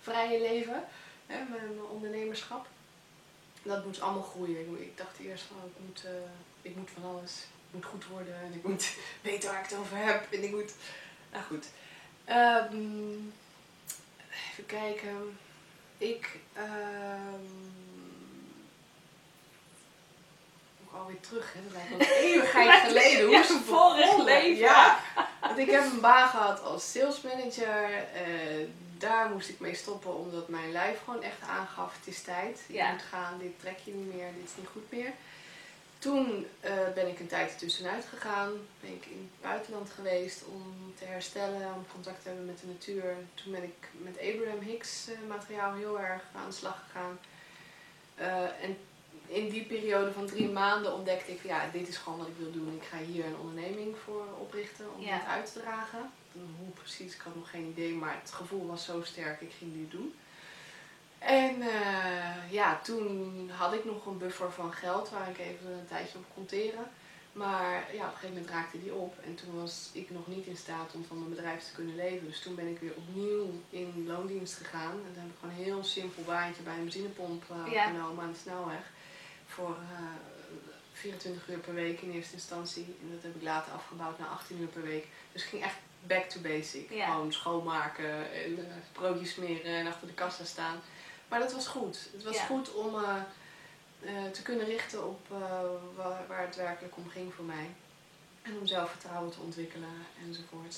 vrije leven. Hè, mijn, ondernemerschap. Dat moet allemaal groeien. Ik, ik dacht eerst van ik moet, eh, ik moet van alles. Ik moet goed worden en ik moet weten waar ik het over heb. En ik moet. Nou goed. Ehm, even kijken. Ik. ehm ook alweer terug, hè? Dat lijkt wel een eeuwigheid geleden. Hoe is het vorig leven. Ja. Want ik heb een baan gehad als salesmanager. eh daar moest ik mee stoppen omdat mijn lijf gewoon echt aangaf: het is tijd. Je Ja. moet gaan, dit trek je niet meer, dit is niet goed meer. Toen eh, ben ik een tijd ertussenuit gegaan. Ben ik in het buitenland geweest om te herstellen, om contact te hebben met de natuur. Toen ben ik met Abraham Hicks eh, materiaal heel erg aan de slag gegaan. En in die periode van drie maanden ontdekte ik, ja, dit is gewoon wat ik wil doen. Ik ga hier een onderneming voor oprichten om Ja. dit uit te dragen. Hoe precies, ik had nog geen idee, maar het gevoel was zo sterk, ik ging dit doen. En eh, ja, toen had ik nog een buffer van geld waar ik even een tijdje op kon teren. Maar ja, op een gegeven moment raakte die op en toen was ik nog niet in staat om van mijn bedrijf te kunnen leven. Dus toen ben ik weer opnieuw in loondienst gegaan. En toen heb ik gewoon een heel simpel baantje bij een benzinepomp eh, Ja. genomen aan de snelweg. Voor eh, 24 uur per week in eerste instantie. En dat heb ik later afgebouwd naar 18 uur per week. Dus ik ging echt back to basic. Ja. Gewoon schoonmaken en eh, broodjes smeren en achter de kassa staan. Maar dat was goed. Het was Ja. goed om eh, eh, te kunnen richten op eh, waar, waar het werkelijk om ging voor mij. En om zelfvertrouwen te ontwikkelen enzovoort.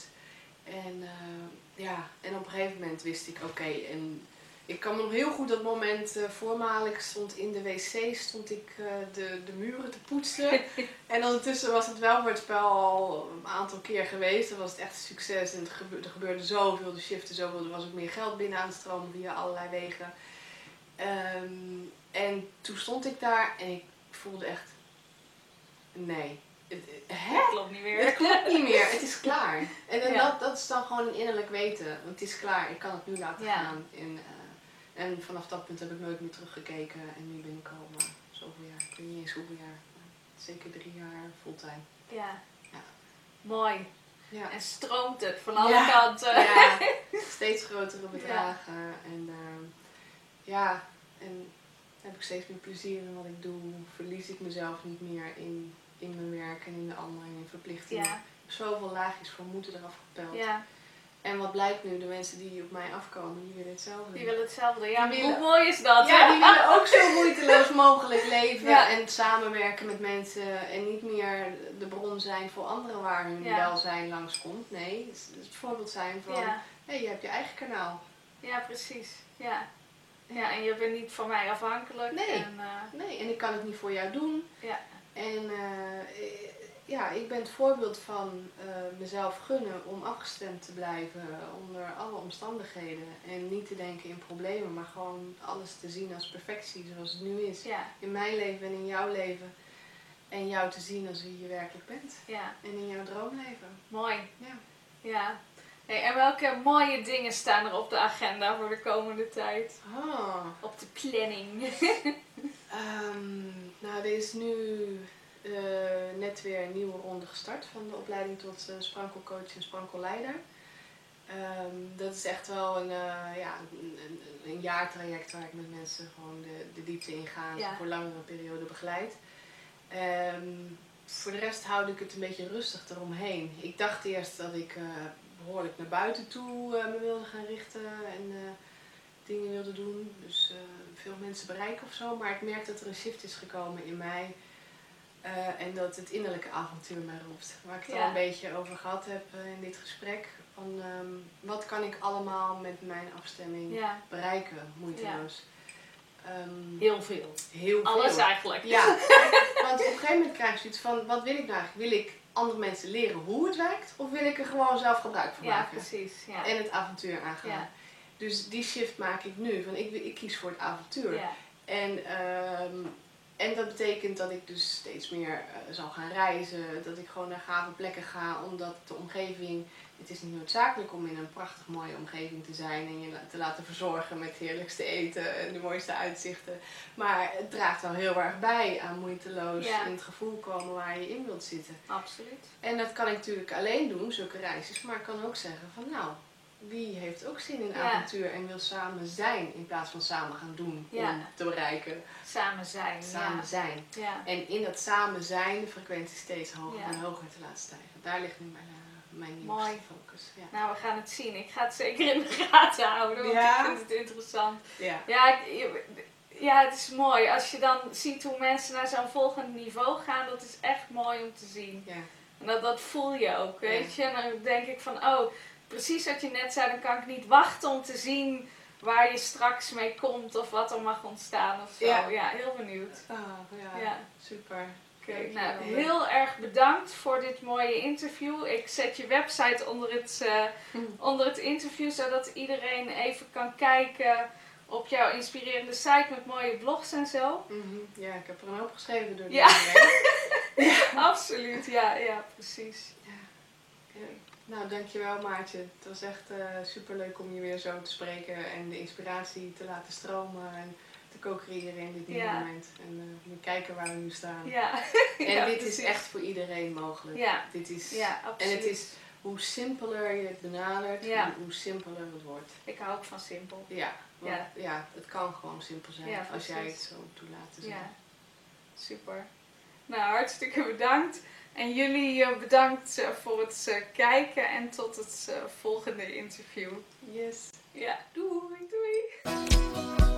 En eh, ja, en op een gegeven moment wist ik, oké, en ik kan me nog heel goed dat moment uh, voormalen. Ik stond in de wc, stond ik uh, de, de muren te poetsen. en ondertussen was het welwoordspel al een aantal keer geweest. Dan was het echt een succes en het gebeurde, er gebeurde zoveel, de shiften zoveel. Er was ook meer geld binnen aan het stromen via allerlei wegen. Um, en toen stond ik daar en ik voelde echt, nee. Hè? Het klopt niet meer. Het klopt niet meer, het is klaar. En, en Ja. dat, dat is dan gewoon een innerlijk weten. Want het is klaar, ik kan het nu laten Ja. gaan. En, eh, en vanaf dat punt heb ik nooit meer teruggekeken. En nu ben ik al uh, zoveel jaar, ik weet niet eens hoeveel jaar. Zeker drie jaar fulltime. Ja. Ja. Mooi. Ja. En stroomt het van alle Ja. kanten. ja, steeds grotere bedragen. En uh, ja, en heb ik steeds meer plezier in wat ik doe. Verlies ik mezelf niet meer in, in mijn werk en in de anderen en in verplichtingen. Ja, Ik heb zoveel laagjes voor moeten eraf gepeld. ja. En wat blijkt nu, de mensen die op mij afkomen, die willen hetzelfde. Die willen hetzelfde. Ja, Die hoe mooi is dat? ja, hè? die willen ook zo moeiteloos mogelijk leven Ja. en samenwerken met mensen en niet meer de bron zijn voor anderen waar hun Ja. welzijn langskomt. Nee, het, voorbeeld zijn van, hé, Ja, hey, je hebt je eigen kanaal. ja, precies. Ja. ja, en je bent niet van mij afhankelijk. Nee. En, eh, Nee, en ik kan het niet voor jou doen. Ja. En eh, ja, ik ben het voorbeeld van eh, mezelf gunnen om afgestemd te blijven onder alle omstandigheden. En niet te denken in problemen, maar gewoon alles te zien als perfectie zoals het nu is. ja, In mijn leven en in jouw leven. En jou te zien als wie je werkelijk bent. ja, En in jouw droomleven. mooi. Ja. Ja. Hey, en welke mooie dingen staan er op de agenda voor de komende tijd? Ah. Op de planning. Ehm, nou, er is nu eh, net weer een nieuwe ronde gestart van de opleiding tot uh, sprankelcoach en sprankelleider. Ehm, dat is echt wel een, eh, ja, een, een, een jaartraject waar ik met mensen gewoon de, de diepte in ga Ja. voor langere periode begeleid. Ehm, voor de rest houd ik het een beetje rustig eromheen. Ik dacht eerst dat ik eh, behoorlijk naar buiten toe me wilde gaan richten en dingen wilde doen. Dus veel mensen bereiken of zo. Maar ik merk dat er een shift is gekomen in mij. Eh, en dat het innerlijke avontuur mij roept. Waar ik het Ja. al een beetje over gehad heb eh, in dit gesprek. Van ehm, wat kan ik allemaal met mijn afstemming Ja, bereiken, moeiteloos. Ehm, heel veel. heel veel. Alles eigenlijk. Ja, want op een gegeven moment krijg je zoiets van, wat wil ik nou eigenlijk? Wil ik andere mensen leren hoe het werkt? Of wil ik er gewoon zelf gebruik van Ja, maken? precies. Ja. En het avontuur aangaan. Ja. Dus die shift maak ik nu. Van ik, ik kies voor het avontuur. Ja. En, ehm, en dat betekent dat ik dus steeds meer eh, zal gaan reizen. Dat ik gewoon naar gave plekken ga. Omdat de omgeving... Het is niet noodzakelijk om in een prachtig mooie omgeving te zijn. En je te laten verzorgen met het heerlijkste eten en de mooiste uitzichten. Maar het draagt wel heel erg bij aan moeiteloos Ja. in het gevoel komen waar je in wilt zitten. Absoluut. En dat kan ik natuurlijk alleen doen, zulke reisjes. Maar ik kan ook zeggen van nou, wie heeft ook zin in avontuur en wil samen zijn in plaats van samen gaan doen om te bereiken. Samen zijn. Samen zijn. En in dat samen zijn de frequentie steeds hoger en hoger te laten stijgen. Daar ligt nu mijn, eh, mijn Mooi. focus. Ja. Nou, we gaan het zien. Ik ga het zeker in de gaten houden, want Ja? ik vind het interessant. Ja. Ja, ik- je- ja, het is mooi. Als je dan ziet hoe mensen naar zo'n volgend niveau gaan, dat is echt mooi om te zien. Ja. En dat, dat voel je ook, weet je. En dan denk ik van, oh, precies wat je net zei, dan kan ik niet wachten om te zien waar je straks mee komt of wat er mag ontstaan of zo. Ja. Ja, heel benieuwd. Ah, ja. Ja. super. Oké, nou, heel erg bedankt voor dit mooie interview. Ik zet je website onder het, eh, onder het interview, zodat iedereen even kan kijken op jouw inspirerende site met mooie blogs en zo. Mhm. Ja, ik heb er een hoop geschreven door de Ja. heen. Absoluut, ja, ja, precies. Ja. Nou, dankjewel Maartje. Het was echt eh super leuk om je weer zo te spreken en de inspiratie te laten stromen en te co-creëren in dit nieuwe Ja. moment. En eh, we kijken waar we nu staan. Ja, En Ja, dit precies. is echt voor iedereen mogelijk. Ja. Dit is, ja, en absoluut. het is hoe simpeler je het benadert, hoe, hoe simpeler het wordt. Ik hou ook van simpel. Ja, want, Ja. het kan gewoon simpel zijn als jij het zo toelaat te zijn. Ja, super. Nou, hartstikke bedankt. En jullie eh, bedankt eh, voor het eh, kijken en tot het volgende interview. Yes. Ja, doei, doei.